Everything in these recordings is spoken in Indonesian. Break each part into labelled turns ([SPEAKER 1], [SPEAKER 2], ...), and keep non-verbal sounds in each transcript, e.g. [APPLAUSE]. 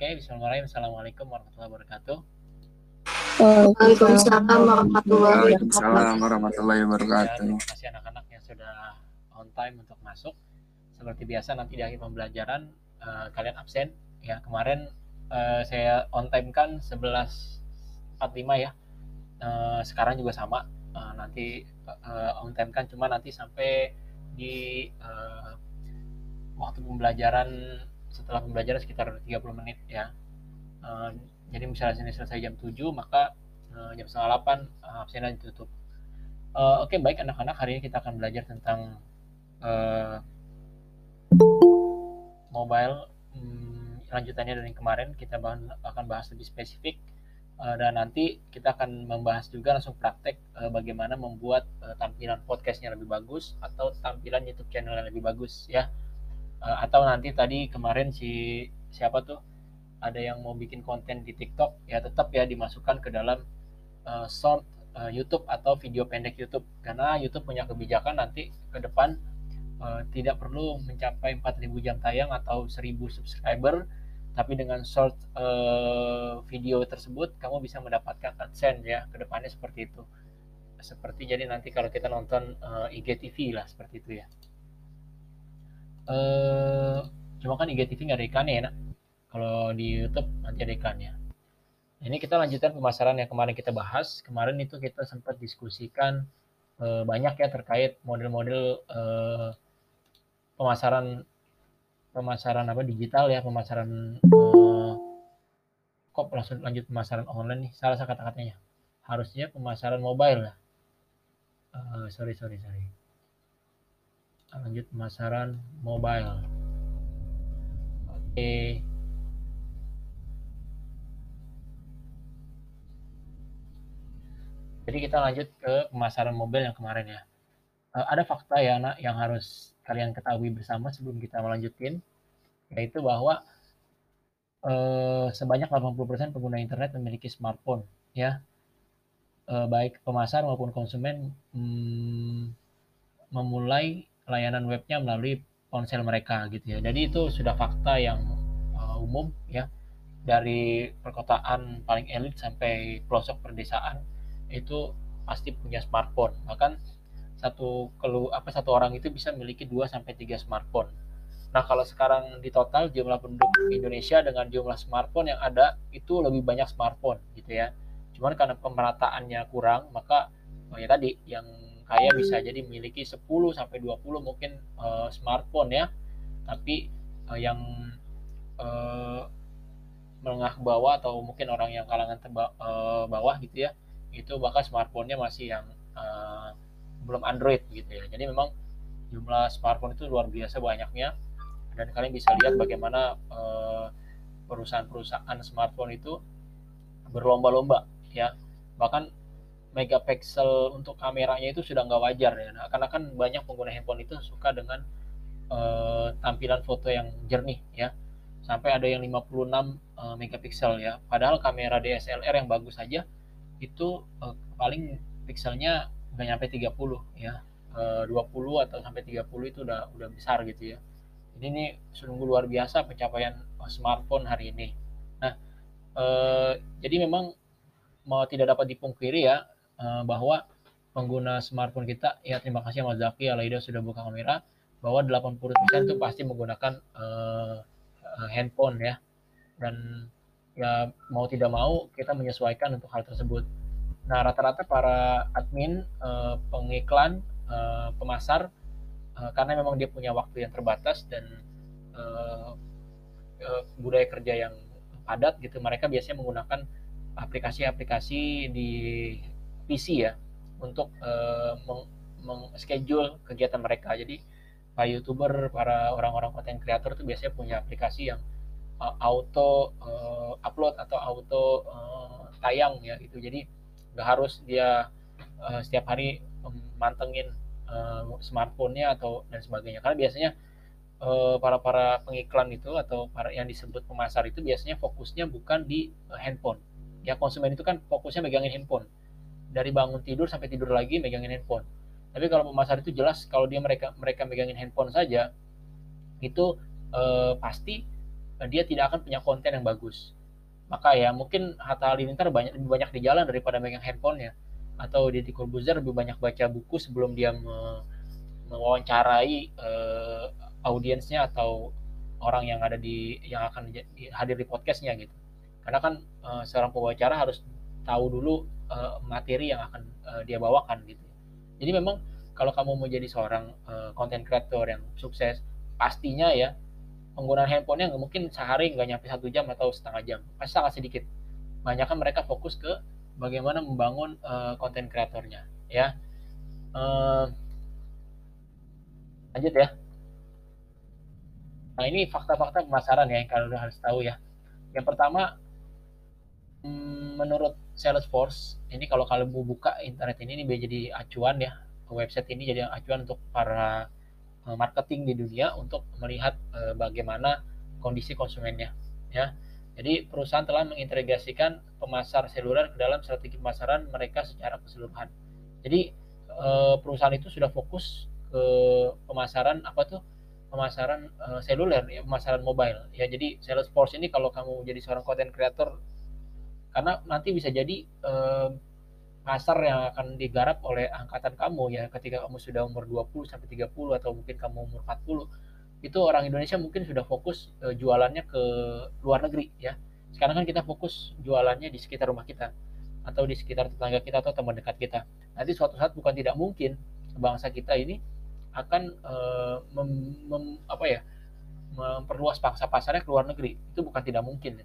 [SPEAKER 1] Oke, Bismillahirrahmanirrahim. Assalamualaikum warahmatullahi wabarakatuh.
[SPEAKER 2] Waalaikumsalam warahmatullahi
[SPEAKER 3] Waalaikumsalam warahmatullahi wabarakatuh.
[SPEAKER 1] Terima kasih anak-anak yang sudah on time untuk masuk. Seperti biasa nanti di akhir pembelajaran uh, kalian absen. Ya kemarin uh, saya on time kan 11.45 ya. Uh, sekarang juga sama. Uh, nanti uh, on time kan cuma nanti sampai di uh, waktu pembelajaran setelah pembelajaran sekitar 30 menit ya. Uh, jadi misalnya sini selesai jam 7 maka uh, jam setengah 8 uh, absenan ditutup. Uh, Oke okay, baik anak-anak hari ini kita akan belajar tentang uh, mobile um, lanjutannya dari kemarin kita bahas, akan bahas lebih spesifik uh, dan nanti kita akan membahas juga langsung praktek uh, bagaimana membuat uh, tampilan podcastnya lebih bagus atau tampilan YouTube channel yang lebih bagus ya uh, atau nanti tadi kemarin si siapa tuh ada yang mau bikin konten di TikTok ya tetap ya dimasukkan ke dalam uh, short uh, YouTube atau video pendek YouTube. Karena YouTube punya kebijakan nanti ke depan uh, tidak perlu mencapai 4000 jam tayang atau 1000 subscriber tapi dengan short uh, video tersebut kamu bisa mendapatkan AdSense ya ke depannya seperti itu. Seperti jadi nanti kalau kita nonton uh, IGTV lah seperti itu ya uh, cuma kan IGTV nggak ada ikannya ya nak kalau di YouTube nanti ada ikannya ini kita lanjutkan pemasaran yang kemarin kita bahas. Kemarin itu kita sempat diskusikan uh, banyak ya terkait model-model uh, pemasaran pemasaran apa digital ya pemasaran uh, kok langsung lanjut pemasaran online nih? Salah kata-katanya. Harusnya pemasaran mobile lah. Uh, sorry sorry sorry lanjut pemasaran mobile oke. Jadi kita lanjut ke pemasaran mobil yang kemarin ya. Uh, ada fakta ya anak yang harus kalian ketahui bersama sebelum kita melanjutkan, yaitu bahwa uh, sebanyak 80% pengguna internet memiliki smartphone ya. Uh, baik pemasar maupun konsumen hmm, memulai layanan webnya melalui ponsel mereka gitu ya. Jadi itu sudah fakta yang uh, umum ya dari perkotaan paling elit sampai pelosok perdesaan itu pasti punya smartphone bahkan satu kelu apa satu orang itu bisa memiliki 2 sampai 3 smartphone. Nah, kalau sekarang di total jumlah penduduk Indonesia dengan jumlah smartphone yang ada itu lebih banyak smartphone gitu ya. Cuman karena pemerataannya kurang, maka oh ya tadi yang kaya bisa jadi memiliki 10 sampai 20 mungkin uh, smartphone ya. Tapi uh, yang uh, menengah ke bawah atau mungkin orang yang kalangan teba, uh, bawah gitu ya itu bahkan smartphone-nya masih yang uh, belum Android gitu ya. Jadi memang jumlah smartphone itu luar biasa banyaknya dan kalian bisa lihat bagaimana uh, perusahaan-perusahaan smartphone itu berlomba-lomba ya. Bahkan megapiksel untuk kameranya itu sudah nggak wajar ya. Nah, karena kan banyak pengguna handphone itu suka dengan uh, tampilan foto yang jernih ya. Sampai ada yang 56 uh, megapiksel ya. Padahal kamera DSLR yang bagus saja itu uh, paling pikselnya nggak nyampe 30 ya e, 20 atau sampai 30 itu udah udah besar gitu ya ini nih sungguh luar biasa pencapaian smartphone hari ini nah e, jadi memang mau tidak dapat dipungkiri ya e, bahwa pengguna smartphone kita ya terima kasih Mas Zaki Alaida sudah buka kamera bahwa 80% itu pasti menggunakan e, handphone ya. Dan ya mau tidak mau kita menyesuaikan untuk hal tersebut. Nah, rata-rata para admin, uh, pengiklan, uh, pemasar, uh, karena memang dia punya waktu yang terbatas dan uh, uh, budaya kerja yang padat gitu, mereka biasanya menggunakan aplikasi-aplikasi di PC ya untuk uh, meng, schedule kegiatan mereka. Jadi para youtuber, para orang-orang konten kreator itu biasanya punya aplikasi yang uh, auto uh, upload atau auto uh, tayang ya itu. Jadi nggak harus dia uh, setiap hari mantengin uh, smartphone-nya atau dan sebagainya karena biasanya para para pengiklan itu atau para yang disebut pemasar itu biasanya fokusnya bukan di handphone ya konsumen itu kan fokusnya megangin handphone dari bangun tidur sampai tidur lagi megangin handphone. Tapi kalau pemasar itu jelas kalau dia mereka mereka megangin handphone saja itu uh, pasti dia tidak akan punya konten yang bagus. Maka ya mungkin Hatta Halilintar banyak lebih banyak di jalan daripada megang handphonenya. Atau Deddy Corbuzier lebih banyak baca buku sebelum dia me mewawancarai uh, audiensnya atau orang yang ada di yang akan hadir di podcastnya gitu. Karena kan uh, seorang pewawancara harus tahu dulu uh, materi yang akan uh, dia bawakan gitu. Jadi memang kalau kamu mau jadi seorang uh, creator yang sukses pastinya ya penggunaan handphonenya nggak mungkin sehari nggak nyampe satu jam atau setengah jam pasti sangat sedikit. Banyak kan mereka fokus ke bagaimana membangun uh, kreatornya ya. Uh, lanjut ya. Nah ini fakta-fakta pemasaran ya yang kalian harus tahu ya. Yang pertama hmm, menurut Salesforce ini kalau kalian mau buka internet ini ini jadi acuan ya website ini jadi acuan untuk para Eh, marketing di dunia untuk melihat uh, bagaimana kondisi konsumennya ya. Jadi perusahaan telah mengintegrasikan pemasar seluler ke dalam strategi pemasaran mereka secara keseluruhan. Jadi uh, perusahaan itu sudah fokus ke pemasaran apa tuh? pemasaran seluler ya, pemasaran mobile. Ya jadi Salesforce ini kalau kamu jadi seorang content creator karena nanti bisa jadi uh, pasar yang akan digarap oleh angkatan kamu ya ketika kamu sudah umur 20 sampai 30 atau mungkin kamu umur 40 itu orang Indonesia mungkin sudah fokus uh, jualannya ke luar negeri ya. Sekarang kan kita fokus jualannya di sekitar rumah kita atau di sekitar tetangga kita atau teman dekat kita. Nanti suatu saat bukan tidak mungkin bangsa kita ini akan uh, mem, mem, apa ya memperluas bangsa pasarnya ke luar negeri. Itu bukan tidak mungkin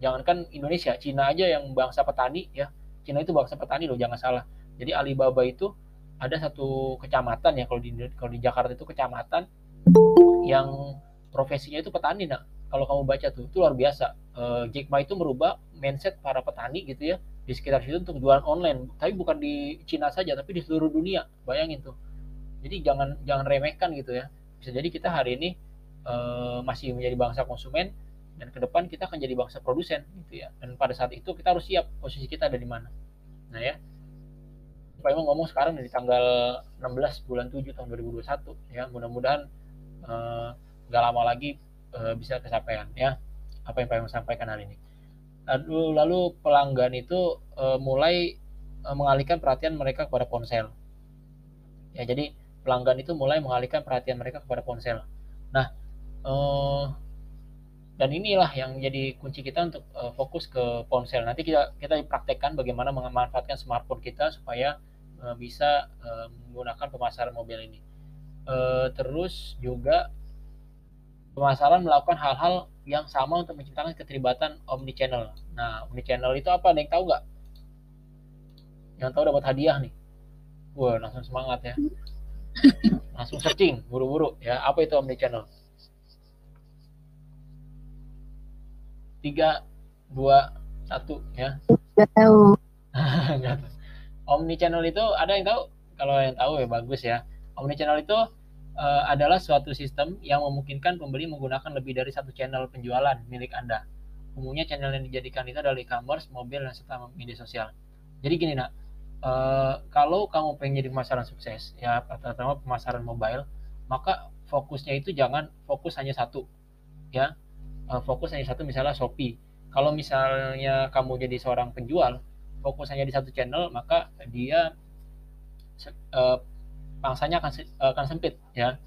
[SPEAKER 1] jangankan Indonesia Cina aja yang bangsa petani ya. Cina itu bangsa petani loh jangan salah. Jadi Alibaba itu ada satu kecamatan ya kalau di kalau di Jakarta itu kecamatan yang profesinya itu petani nah kalau kamu baca tuh itu luar biasa. Uh, Jack Ma itu merubah mindset para petani gitu ya di sekitar situ untuk jualan online. Tapi bukan di Cina saja tapi di seluruh dunia. Bayangin tuh. Jadi jangan jangan remehkan gitu ya. Bisa jadi kita hari ini uh, masih menjadi bangsa konsumen dan ke depan kita akan jadi bangsa produsen gitu ya. Dan pada saat itu kita harus siap posisi kita ada di mana. Nah ya. Pak Imam ngomong sekarang di tanggal 16 bulan 7 tahun 2021 ya. Mudah-mudahan uh, lama lagi uh, bisa kesampaian ya. Apa yang Pak Imam sampaikan hari ini. Lalu lalu pelanggan itu uh, mulai uh, mengalihkan perhatian mereka kepada ponsel. Ya jadi pelanggan itu mulai mengalihkan perhatian mereka kepada ponsel. Nah uh, dan inilah yang jadi kunci kita untuk uh, fokus ke ponsel. Nanti kita kita praktekkan bagaimana memanfaatkan smartphone kita supaya uh, bisa uh, menggunakan pemasaran mobil ini. Uh, terus juga pemasaran melakukan hal-hal yang sama untuk menciptakan keterlibatan omni channel. Nah, omni channel itu apa? Ada yang tahu nggak? Yang tahu dapat hadiah nih. Wah, langsung semangat ya. Langsung searching, buru-buru ya. Apa itu omni channel? Tiga dua satu ya.
[SPEAKER 2] Nggak tahu. [LAUGHS]
[SPEAKER 1] Omni channel itu ada yang tahu? Kalau yang tahu ya bagus ya. Omni channel itu uh, adalah suatu sistem yang memungkinkan pembeli menggunakan lebih dari satu channel penjualan milik anda. Umumnya channel yang dijadikan itu adalah e-commerce mobil dan serta media sosial. Jadi gini nak. Uh, kalau kamu pengen jadi pemasaran sukses ya terutama pemasaran mobile maka fokusnya itu jangan fokus hanya satu ya uh, fokus hanya satu misalnya Shopee. Kalau misalnya kamu jadi seorang penjual, fokus hanya di satu channel, maka dia uh, pangsanya akan akan sempit ya.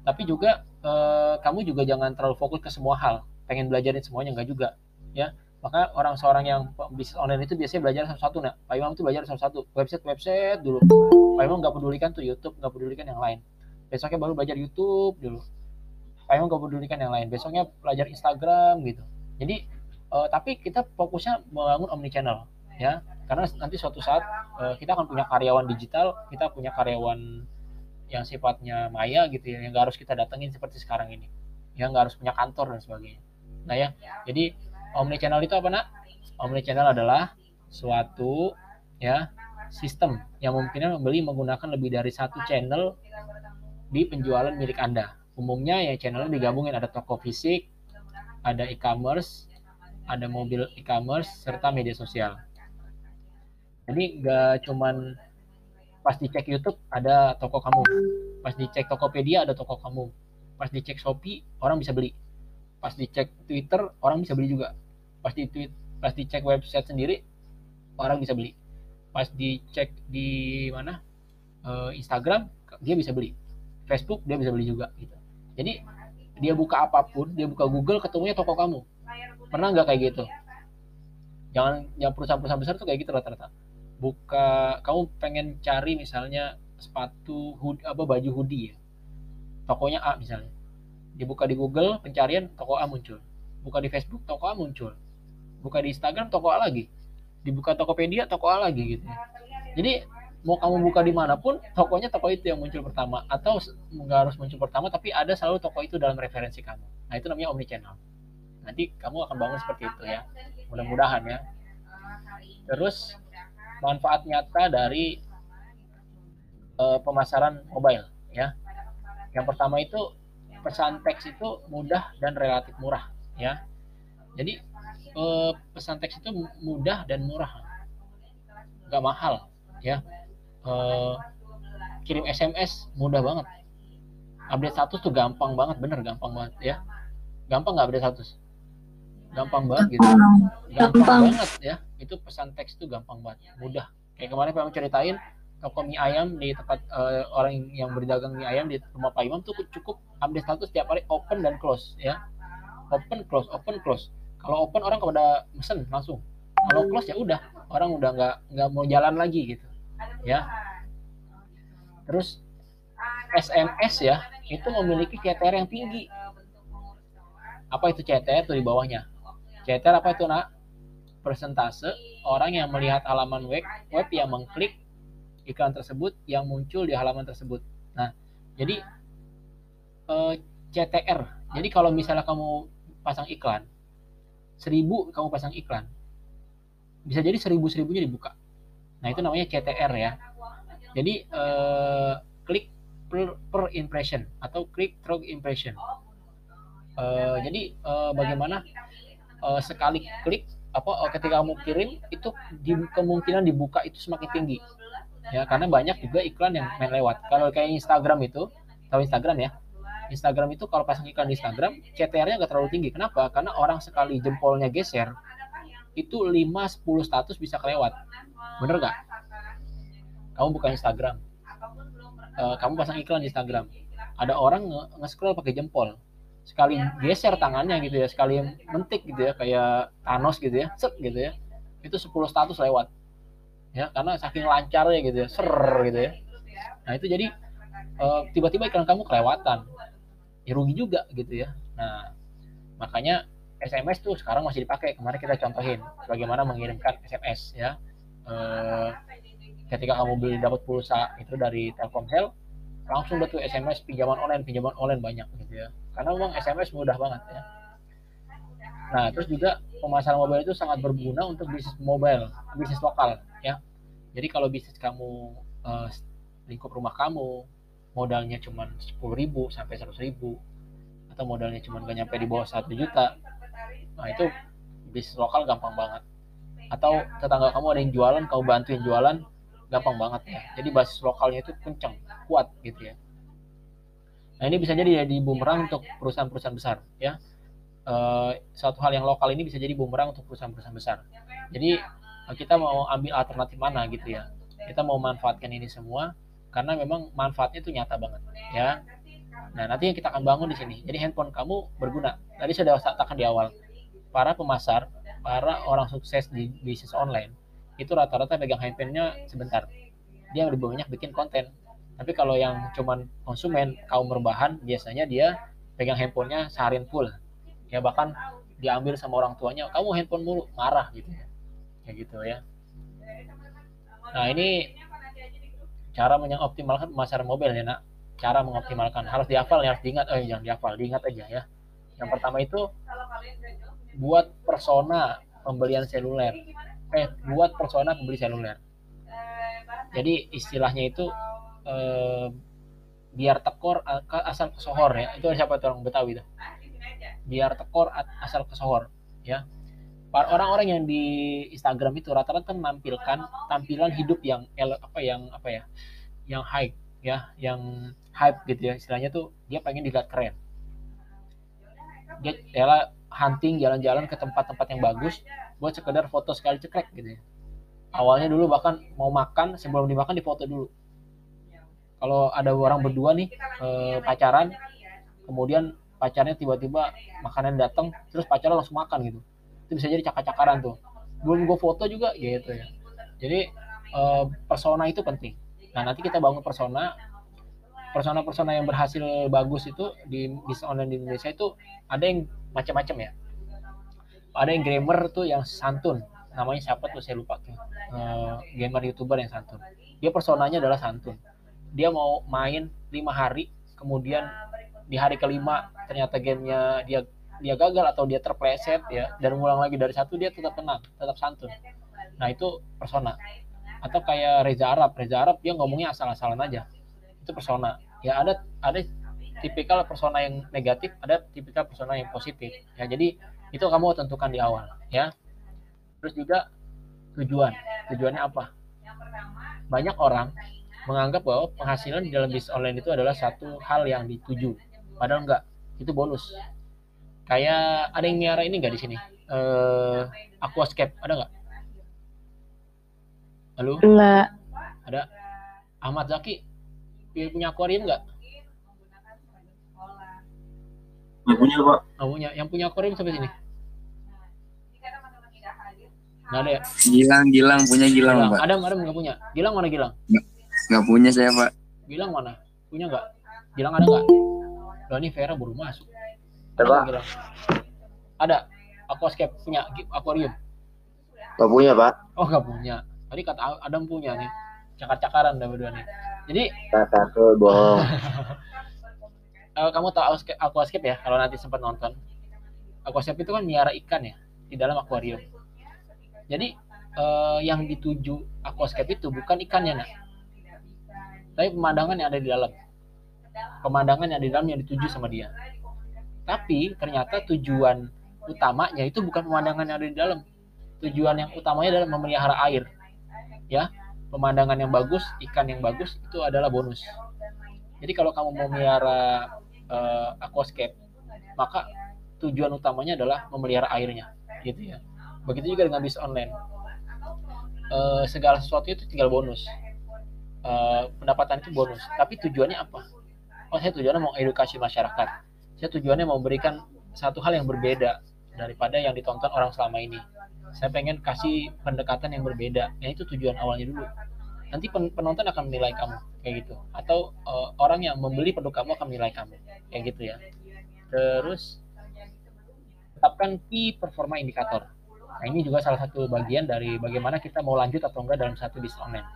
[SPEAKER 1] Tapi juga uh, kamu juga jangan terlalu fokus ke semua hal. Pengen belajarin semuanya enggak juga ya. Maka orang seorang yang bisnis online itu biasanya belajar satu-satu nah. Pak Imam itu belajar satu-satu, website-website dulu. Pak Imam nggak pedulikan tuh YouTube, nggak pedulikan yang lain. Besoknya baru belajar YouTube dulu kayak gak pedulikan yang lain. Besoknya belajar Instagram gitu. Jadi uh, tapi kita fokusnya membangun omni channel ya. Karena nanti suatu saat uh, kita akan punya karyawan digital kita punya karyawan yang sifatnya maya gitu ya yang gak harus kita datengin seperti sekarang ini. Yang gak harus punya kantor dan sebagainya. Nah ya. Jadi omni channel itu apa nak? Omni channel adalah suatu ya sistem yang memungkinkan membeli menggunakan lebih dari satu channel di penjualan milik anda umumnya ya channelnya digabungin. Ada toko fisik ada e-commerce ada mobil e-commerce serta media sosial. Jadi nggak cuman pas dicek YouTube ada toko kamu. Pas dicek Tokopedia ada toko kamu. Pas dicek Shopee orang bisa beli. Pas dicek Twitter orang bisa beli juga. Pas di tweet pas dicek website sendiri orang bisa beli. Pas dicek di mana uh, Instagram dia bisa beli. Facebook dia bisa beli juga gitu jadi dia buka apa pun dia buka Google ketemunya toko kamu. Pernah nggak kayak gitu? Jangan yang perusahaan-perusahaan besar tuh kayak gitu rata-rata. Buka kamu pengen cari misalnya sepatu hood, apa baju hoodie ya? Tokonya A misalnya. Dibuka di Google pencarian toko A muncul. Buka di Facebook toko A muncul. Buka di Instagram toko A lagi. Dibuka Tokopedia toko A lagi gitu. Jadi mau kamu buka di mana pun tokonya toko itu yang muncul pertama. Atau nggak harus muncul pertama tapi ada selalu toko itu dalam referensi kamu. Nah itu namanya omni channel nanti kamu akan bangun seperti itu ya. Mudah-mudahan ya. Terus manfaat nyata dari uh, pemasaran mobile ya. Yang pertama itu pesan teks itu mudah dan relatif murah ya. Jadi eh, pesan teks itu mudah dan murah. Nggak mahal ya eh, kirim SMS mudah banget. Update status tuh gampang banget bener gampang banget ya. Gampang nggak update status? Gampang banget gitu. Gampang, gampang banget ya. Itu pesan teks tuh gampang banget mudah. Kayak kemarin Pak ceritain toko mie ayam di tempat uh, orang yang berdagang mie ayam di rumah Pak Imam tuh cukup update status setiap hari open dan close ya. Open close open close. Kalau open orang kepada mesen langsung. Kalau close ya udah orang udah nggak nggak mau jalan lagi gitu ya. terus SMS ya itu memiliki CTR yang tinggi. apa itu CTR tuh di bawahnya? CTR apa itu nak? Persentase orang yang melihat halaman web web yang mengklik iklan tersebut yang muncul di halaman tersebut. Nah, jadi eh, CTR. Jadi kalau misalnya kamu pasang iklan, seribu kamu pasang iklan, bisa jadi seribu seribunya dibuka. Nah itu namanya CTR ya. Jadi eh, klik per, per impression atau klik through impression. Eh, jadi eh, bagaimana eh, sekali klik apa ketika kamu kirim itu di, kemungkinan dibuka itu semakin tinggi. Ya karena banyak juga iklan yang main lewat. Kalau kayak Instagram itu tahu Instagram ya? Instagram itu kalau pasang iklan di Instagram CTR-nya nggak terlalu tinggi. Kenapa? Karena orang sekali jempolnya geser itu 5-10 status bisa kelewat bener nggak? Kamu buka Instagram. Uh, kamu pasang iklan di Instagram. ada orang nge-scroll pakai jempol. Sekali geser tangannya gitu ya sekali mentik gitu ya kayak Thanos gitu ya set gitu ya. Itu 10 status lewat. Ya karena saking lancarnya gitu ya ser gitu ya. Nah itu jadi uh, tiba-tiba iklan kamu kelewatan. Ya rugi juga gitu ya. Nah makanya SMS tuh sekarang masih dipakai. Kemarin kita contohin bagaimana mengirimkan SMS ya uh, ketika kamu beli dapat pulsa itu dari Telkomsel langsung tuh SMS pinjaman online pinjaman online banyak gitu ya. Karena memang SMS mudah banget ya. Nah terus juga pemasaran mobile itu sangat berguna untuk bisnis mobile bisnis lokal ya. Jadi kalau bisnis kamu uh, lingkup rumah kamu modalnya cuma sepuluh ribu sampai seratus ribu atau modalnya cuma gak nyampe di bawah satu juta nah itu bisnis lokal gampang banget atau tetangga kamu ada yang jualan kamu bantuin jualan gampang banget ya. Jadi basis lokalnya itu kencang kuat gitu ya. Nah ini bisa jadi jadi bumerang untuk perusahaan-perusahaan besar ya. E, satu hal yang lokal ini bisa jadi bumerang untuk perusahaan-perusahaan besar. Jadi kita mau ambil alternatif mana gitu ya. Kita mau manfaatkan ini semua karena memang manfaatnya itu nyata banget ya. Nah nanti yang kita akan bangun di sini. Jadi handphone kamu berguna. Tadi sudah katakan di awal para pemasar para orang sukses di bisnis online itu rata-rata pegang handphonenya sebentar. Dia lebih banyak bikin konten. Tapi kalau yang cuman konsumen kaum berbahan biasanya dia pegang handphonenya seharian full. Ya bahkan diambil sama orang tuanya kamu handphone mulu marah gitu ya. Kayak gitu ya. Nah ini cara mengoptimalkan pemasaran mobil ya nak. Cara mengoptimalkan. Harus dihafal ya harus diingat. Eh jangan dihafal diingat aja ya. Yang pertama itu buat persona pembelian seluler. Eh buat persona pembeli seluler. Jadi istilahnya itu eh, biar tekor asal kesohor ya. Itu siapa tuh orang Betawi itu biar tekor asal kesohor ya. Orang-orang yang di Instagram itu rata-rata menampilkan tampilan hidup yang apa yang apa ya yang hype ya. Yang hype gitu ya. Istilahnya tuh dia pengen dilihat keren. Dia hunting jalan-jalan ke tempat-tempat yang bagus buat sekedar foto sekali cekrek gitu ya. Awalnya dulu bahkan mau makan sebelum dimakan difoto dulu. Kalau ada orang berdua nih eh, pacaran kemudian pacarnya tiba-tiba makanan datang terus pacarnya langsung makan gitu. Itu bisa jadi cakar-cakaran tuh. Belum gue foto juga gitu ya. Jadi eh, persona itu penting. Nah nanti kita bangun persona. Persona-persona yang berhasil bagus itu di bisnis online di Indonesia itu ada yang macam-macam ya. Ada yang gamer tuh yang santun. Namanya siapa tuh? Saya lupa tuh. Uh, gamer youtuber yang santun. Dia personanya adalah santun. Dia mau main lima hari kemudian di hari kelima ternyata gamenya dia dia gagal atau dia terpleset ya dan ngulang lagi dari satu dia tetap tenang tetap santun. Nah itu persona. Atau kayak Reza Arab. Reza Arab dia ngomongnya asal-asalan aja. Itu persona. Ya ada ada tipikal persona yang negatif ada tipikal persona yang positif. Ya jadi itu kamu tentukan di awal ya. Terus juga tujuan. Tujuannya apa? Banyak orang menganggap bahwa penghasilan di dalam bisnis online itu adalah satu hal yang dituju. Padahal enggak itu bonus. Kayak ada yang miara ini enggak di sini? Eh aquascape ada enggak? Halo?
[SPEAKER 2] Enggak.
[SPEAKER 1] ada? Ahmad Zaki punya akuarium nggak?
[SPEAKER 3] Nggak punya pak.
[SPEAKER 1] Nggak punya. Yang punya akuarium sampai sini? Nggak ada ya?
[SPEAKER 3] Gilang, Gilang punya Gilang,
[SPEAKER 1] Gilang.
[SPEAKER 3] pak.
[SPEAKER 1] Adam, Adam nggak punya. Gilang mana Gilang?
[SPEAKER 3] Nggak punya saya pak.
[SPEAKER 1] Gilang mana? Punya nggak? Gilang ada nggak? Loh ini Vera baru masuk. Ada nggak Gilang? Ada. Aquascape punya akuarium.
[SPEAKER 4] Gak punya pak.
[SPEAKER 1] Oh nggak punya. Tadi kata Adam punya nih. Cakar-cakaran dah berdua nih. Jadi
[SPEAKER 4] Kataku bohong. [LAUGHS]
[SPEAKER 1] eh, kamu tahu Aquascape, ya? Kalau nanti sempat nonton. Aquascape itu kan miara ikan ya di dalam akuarium. Jadi eh, yang dituju aquascape itu bukan ikannya nak, tapi pemandangan yang ada di dalam. Pemandangan yang di dalam yang dituju sama dia. Tapi ternyata tujuan utamanya itu bukan pemandangan yang ada di dalam. Tujuan yang utamanya adalah memelihara air. Ya, pemandangan yang bagus, ikan yang bagus itu adalah bonus. Jadi kalau kamu mau melihara eh, aquascape, maka tujuan utamanya adalah memelihara airnya, gitu ya. Begitu juga dengan bisnis online. Eh, segala sesuatu itu tinggal bonus. Eh, pendapatan itu bonus. Tapi tujuannya apa? Oh, saya tujuannya mau edukasi masyarakat. Saya tujuannya mau memberikan satu hal yang berbeda daripada yang ditonton orang selama ini. Saya pengen kasih pendekatan yang berbeda. Yang itu tujuan awalnya dulu. Nanti pen- penonton akan menilai kamu kayak gitu. Atau eh, orang yang membeli produk kamu akan menilai kamu kayak gitu ya. Terus tetapkan key performa indikator. Nah, ini juga salah satu bagian dari bagaimana kita mau lanjut atau enggak dalam satu bisnis online.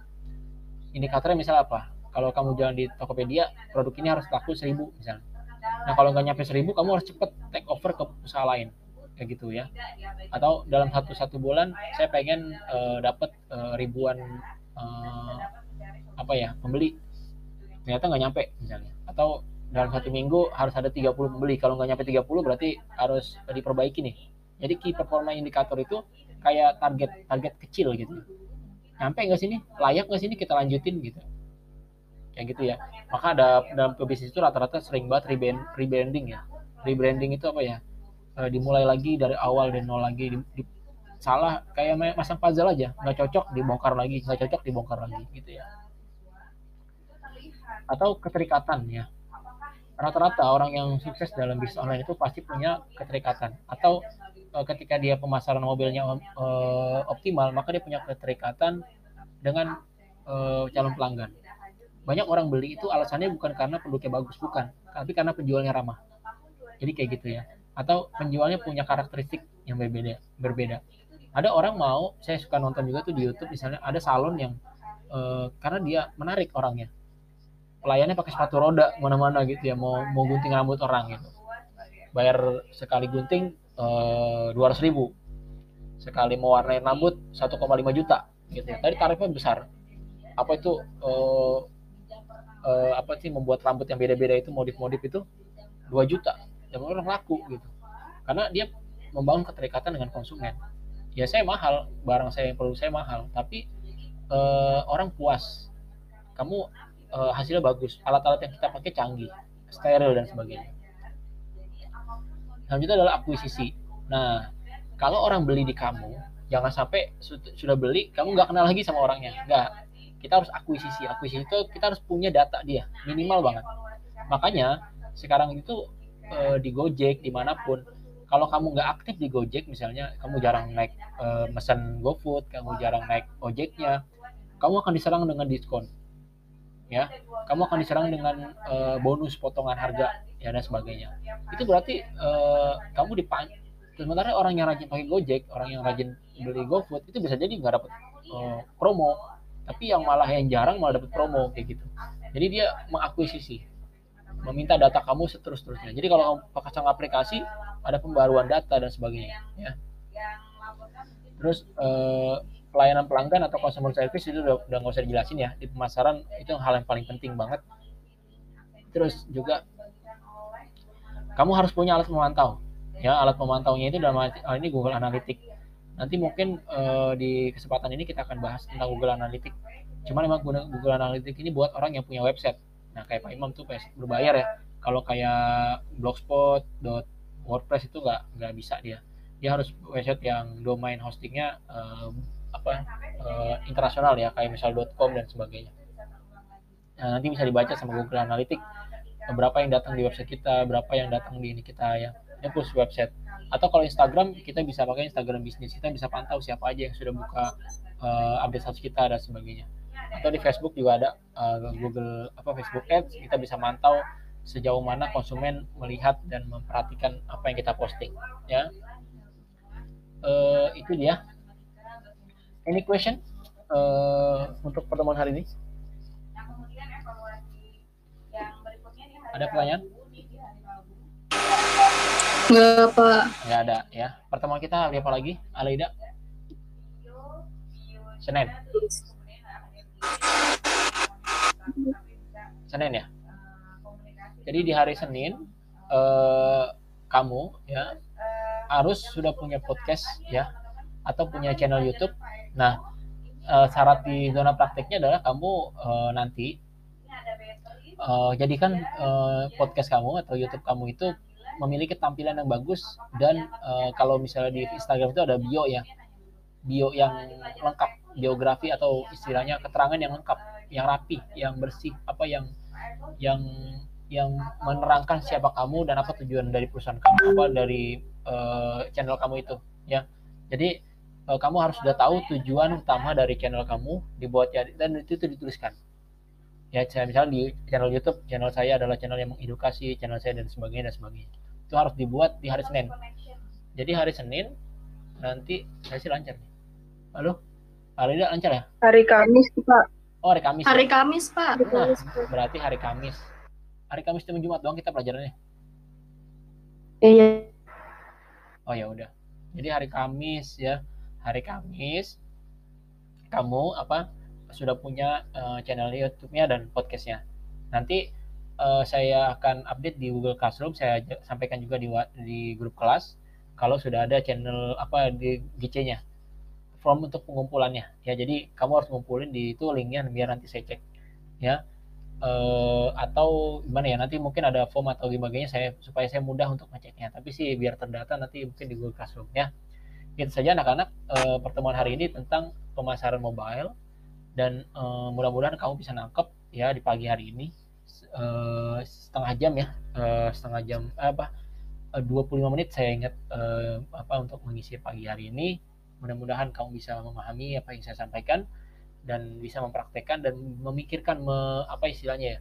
[SPEAKER 1] Indikatornya misal apa? Kalau kamu jalan di Tokopedia, produk ini harus laku 1000 misalnya. Nah, kalau nggak nyampe 1000, kamu harus cepet take over ke usaha lain. Kayak gitu ya. Atau dalam satu satu bulan, saya pengen eh, dapat eh, ribuan eh, apa ya, pembeli. Ternyata nggak nyampe misalnya. Atau dalam satu minggu harus ada 30 pembeli. Kalau nggak nyampe 30 berarti harus diperbaiki nih. Jadi key performa indikator itu kayak target target kecil gitu. Nyampe nggak sini? Layak nggak sini kita lanjutin gitu. Kayak gitu ya. Maka ada dalam pebisnis itu rata-rata sering banget rebrand- rebranding ya. Rebranding itu apa ya? Eh, dimulai lagi dari awal dan nol lagi. Salah kayak ma- masang puzzle aja. Nggak cocok dibongkar lagi, nggak cocok dibongkar lagi gitu ya. Atau keterikatan ya. Rata-rata orang yang sukses dalam bisnis online itu pasti punya keterikatan. Atau eh, ketika dia pemasaran mobilnya eh, optimal maka dia punya keterikatan dengan eh, calon pelanggan. Banyak orang beli itu alasannya bukan karena produknya bagus bukan. Tapi karena penjualnya ramah. Jadi kayak gitu ya. Atau penjualnya punya karakteristik yang berbeda berbeda ada orang mau saya suka nonton juga tuh di YouTube misalnya ada salon yang eh, karena dia menarik orangnya. Pelayannya pakai sepatu roda mana-mana gitu ya mau mau gunting rambut orang gitu. Bayar sekali gunting dua ratus ribu. Sekali mau warnain rambut 1,5 juta gitu ya. Tadi tarifnya besar. Apa itu eh, eh, apa sih membuat rambut yang beda-beda itu modif-modif itu 2 juta. Dan orang laku gitu. Karena dia membangun keterikatan dengan konsumen ya saya mahal. Barang saya produk saya mahal. Tapi eh, orang puas. Kamu eh, hasilnya bagus. Alat-alat yang kita pakai canggih steril dan sebagainya. Selanjutnya adalah akuisisi. Nah kalau orang beli di kamu jangan sampai sudah beli kamu nggak kenal lagi sama orangnya. Nggak. Kita harus akuisisi. Akuisisi itu kita harus punya data dia. Minimal banget. Makanya sekarang itu e, di Gojek di mana pun kalau kamu nggak aktif di Gojek misalnya kamu jarang naik e, mesen GoFood kamu jarang naik ojeknya kamu akan diserang dengan diskon. Ya kamu akan diserang dengan e, bonus potongan harga ya dan sebagainya. Itu berarti e, kamu dipan sementara orang yang rajin pakai Gojek orang yang rajin beli GoFood itu bisa jadi nggak dapat e, promo. Tapi yang malah yang jarang malah dapat promo kayak gitu. Jadi dia mengakuisisi meminta data kamu seterus-terusnya. Jadi kalau kamu pakai aplikasi ada pembaruan data dan sebagainya ya. Terus eh, pelayanan pelanggan atau customer service itu udah, udah nggak usah dijelasin ya. Di pemasaran itu hal yang paling penting banget. Terus juga kamu harus punya alat memantau ya. Alat memantaunya itu dalam hal ini Google Analytics. Nanti mungkin uh, di kesempatan ini kita akan bahas tentang Google Analytics. Cuma memang Google Analytics ini buat orang yang punya website nah kayak Pak Imam tuh berbayar ya. Kalau kayak blogspot WordPress itu nggak nggak bisa dia. Dia harus website yang domain hostingnya uh, apa uh, internasional ya kayak misal .com dan sebagainya. Nah, nanti bisa dibaca sama Google Analytics berapa yang datang di website kita berapa yang datang di ini kita ya. Ya plus website. Atau kalau Instagram kita bisa pakai Instagram bisnis. Kita bisa pantau siapa aja yang sudah buka uh, update status kita dan sebagainya atau di Facebook juga ada uh, Google apa Facebook Ads kita bisa mantau sejauh mana konsumen melihat dan memperhatikan apa yang kita posting ya uh, itu dia any question uh, untuk pertemuan hari ini ada pertanyaan
[SPEAKER 2] Enggak, Pak.
[SPEAKER 1] Enggak ada ya. Pertemuan kita hari apa lagi? Alaida? Senin. Senin ya. Jadi di hari Senin eh, kamu ya harus sudah punya podcast ya atau punya channel YouTube. Nah, eh, syarat di zona prakteknya adalah kamu eh, nanti eh, jadikan eh, podcast kamu atau YouTube kamu itu memiliki tampilan yang bagus dan uh, kalau misalnya di Instagram itu ada bio ya bio yang lengkap biografi atau istilahnya keterangan yang lengkap yang rapi yang bersih apa yang yang yang menerangkan siapa kamu dan apa tujuan dari perusahaan kamu apa dari uh, channel kamu itu ya. Jadi uh, kamu harus sudah tahu tujuan utama dari channel kamu dibuat ya dan itu, itu dituliskan. Ya saya misalnya di channel YouTube channel saya adalah channel yang mengedukasi channel saya dan sebagainya dan sebagainya. Itu harus dibuat di hari Senin. Jadi hari Senin nanti saya sih lancar nih. Halo hari ini lancar ya?
[SPEAKER 2] Hari Kamis Pak.
[SPEAKER 1] Oh hari Kamis
[SPEAKER 2] hari ya? Kamis Pak.
[SPEAKER 1] Nah, berarti hari Kamis. Hari Kamis itu Jumat doang kita pelajarannya.
[SPEAKER 2] Iya.
[SPEAKER 1] Oh ya udah. Jadi hari Kamis ya. Hari Kamis kamu apa sudah punya uh, channel YouTube-nya dan podcast-nya. Nanti uh, saya akan update di Google Classroom, saya sampaikan juga di di grup kelas. Kalau sudah ada channel apa di GC-nya. Form untuk pengumpulannya. Ya, jadi kamu harus ngumpulin di itu linknya biar nanti saya cek. Ya. Uh, atau gimana ya nanti mungkin ada form atau gimana saya supaya saya mudah untuk ngeceknya tapi sih biar terdata nanti mungkin di Google Classroom ya itu saja anak-anak uh, pertemuan hari ini tentang pemasaran mobile dan uh, mudah-mudahan kamu bisa nangkep ya di pagi hari ini uh, setengah jam ya uh, setengah jam apa uh, 25 menit saya ingat uh, apa untuk mengisi pagi hari ini mudah-mudahan kamu bisa memahami apa yang saya sampaikan dan bisa mempraktekkan dan memikirkan me, apa istilahnya ya?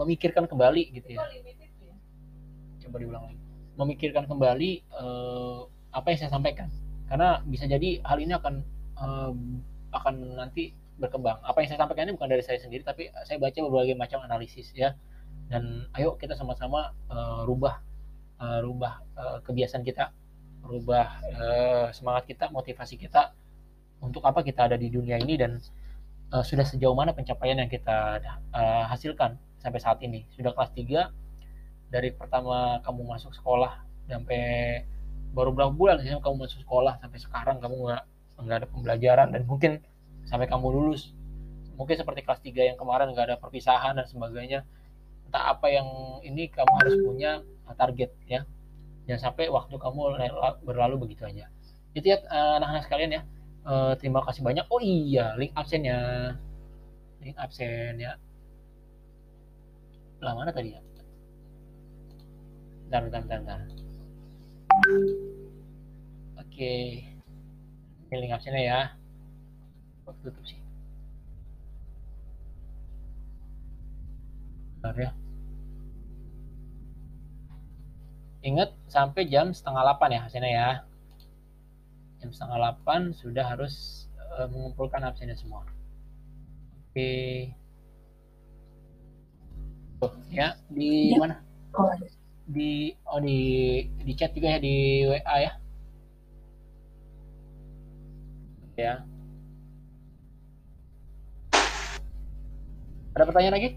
[SPEAKER 1] Memikirkan kembali gitu ya. Coba diulang lagi. Memikirkan kembali uh, apa yang saya sampaikan. Karena bisa jadi hal ini akan uh, akan nanti berkembang. Apa yang saya sampaikan ini bukan dari saya sendiri, tapi saya baca berbagai macam analisis ya. Dan ayo kita sama-sama uh, rubah uh, rubah uh, kebiasaan kita, rubah uh, semangat kita, motivasi kita untuk apa kita ada di dunia ini dan uh, sudah sejauh mana pencapaian yang kita uh, hasilkan sampai saat ini. Sudah kelas 3 dari pertama kamu masuk sekolah sampai baru berapa bulan sih kamu masuk sekolah sampai sekarang kamu nggak nggak ada pembelajaran dan mungkin sampai kamu lulus. Mungkin seperti kelas 3 yang kemarin nggak ada perpisahan dan sebagainya. Entah apa yang ini kamu harus punya target ya Jangan sampai waktu kamu berlalu begitu aja. Itu ya eh, anak-anak sekalian ya. Eh, terima kasih banyak. Oh iya, link absennya. Link absen ya. Lah mana tadi ya? Bentar, bentar, bentar, bentar. Oke. Ini link absennya ya. Kok tutup sih? Bentar ya. Ingat sampai jam setengah 8 ya hasilnya ya. Jam setengah 8 sudah harus eh, mengumpulkan absennya semua. Oke. Tuh, ya di
[SPEAKER 2] Ya.
[SPEAKER 1] mana?
[SPEAKER 2] Oh,
[SPEAKER 1] Di oh di di chat juga ya di WA ya. Ya. Ada pertanyaan lagi?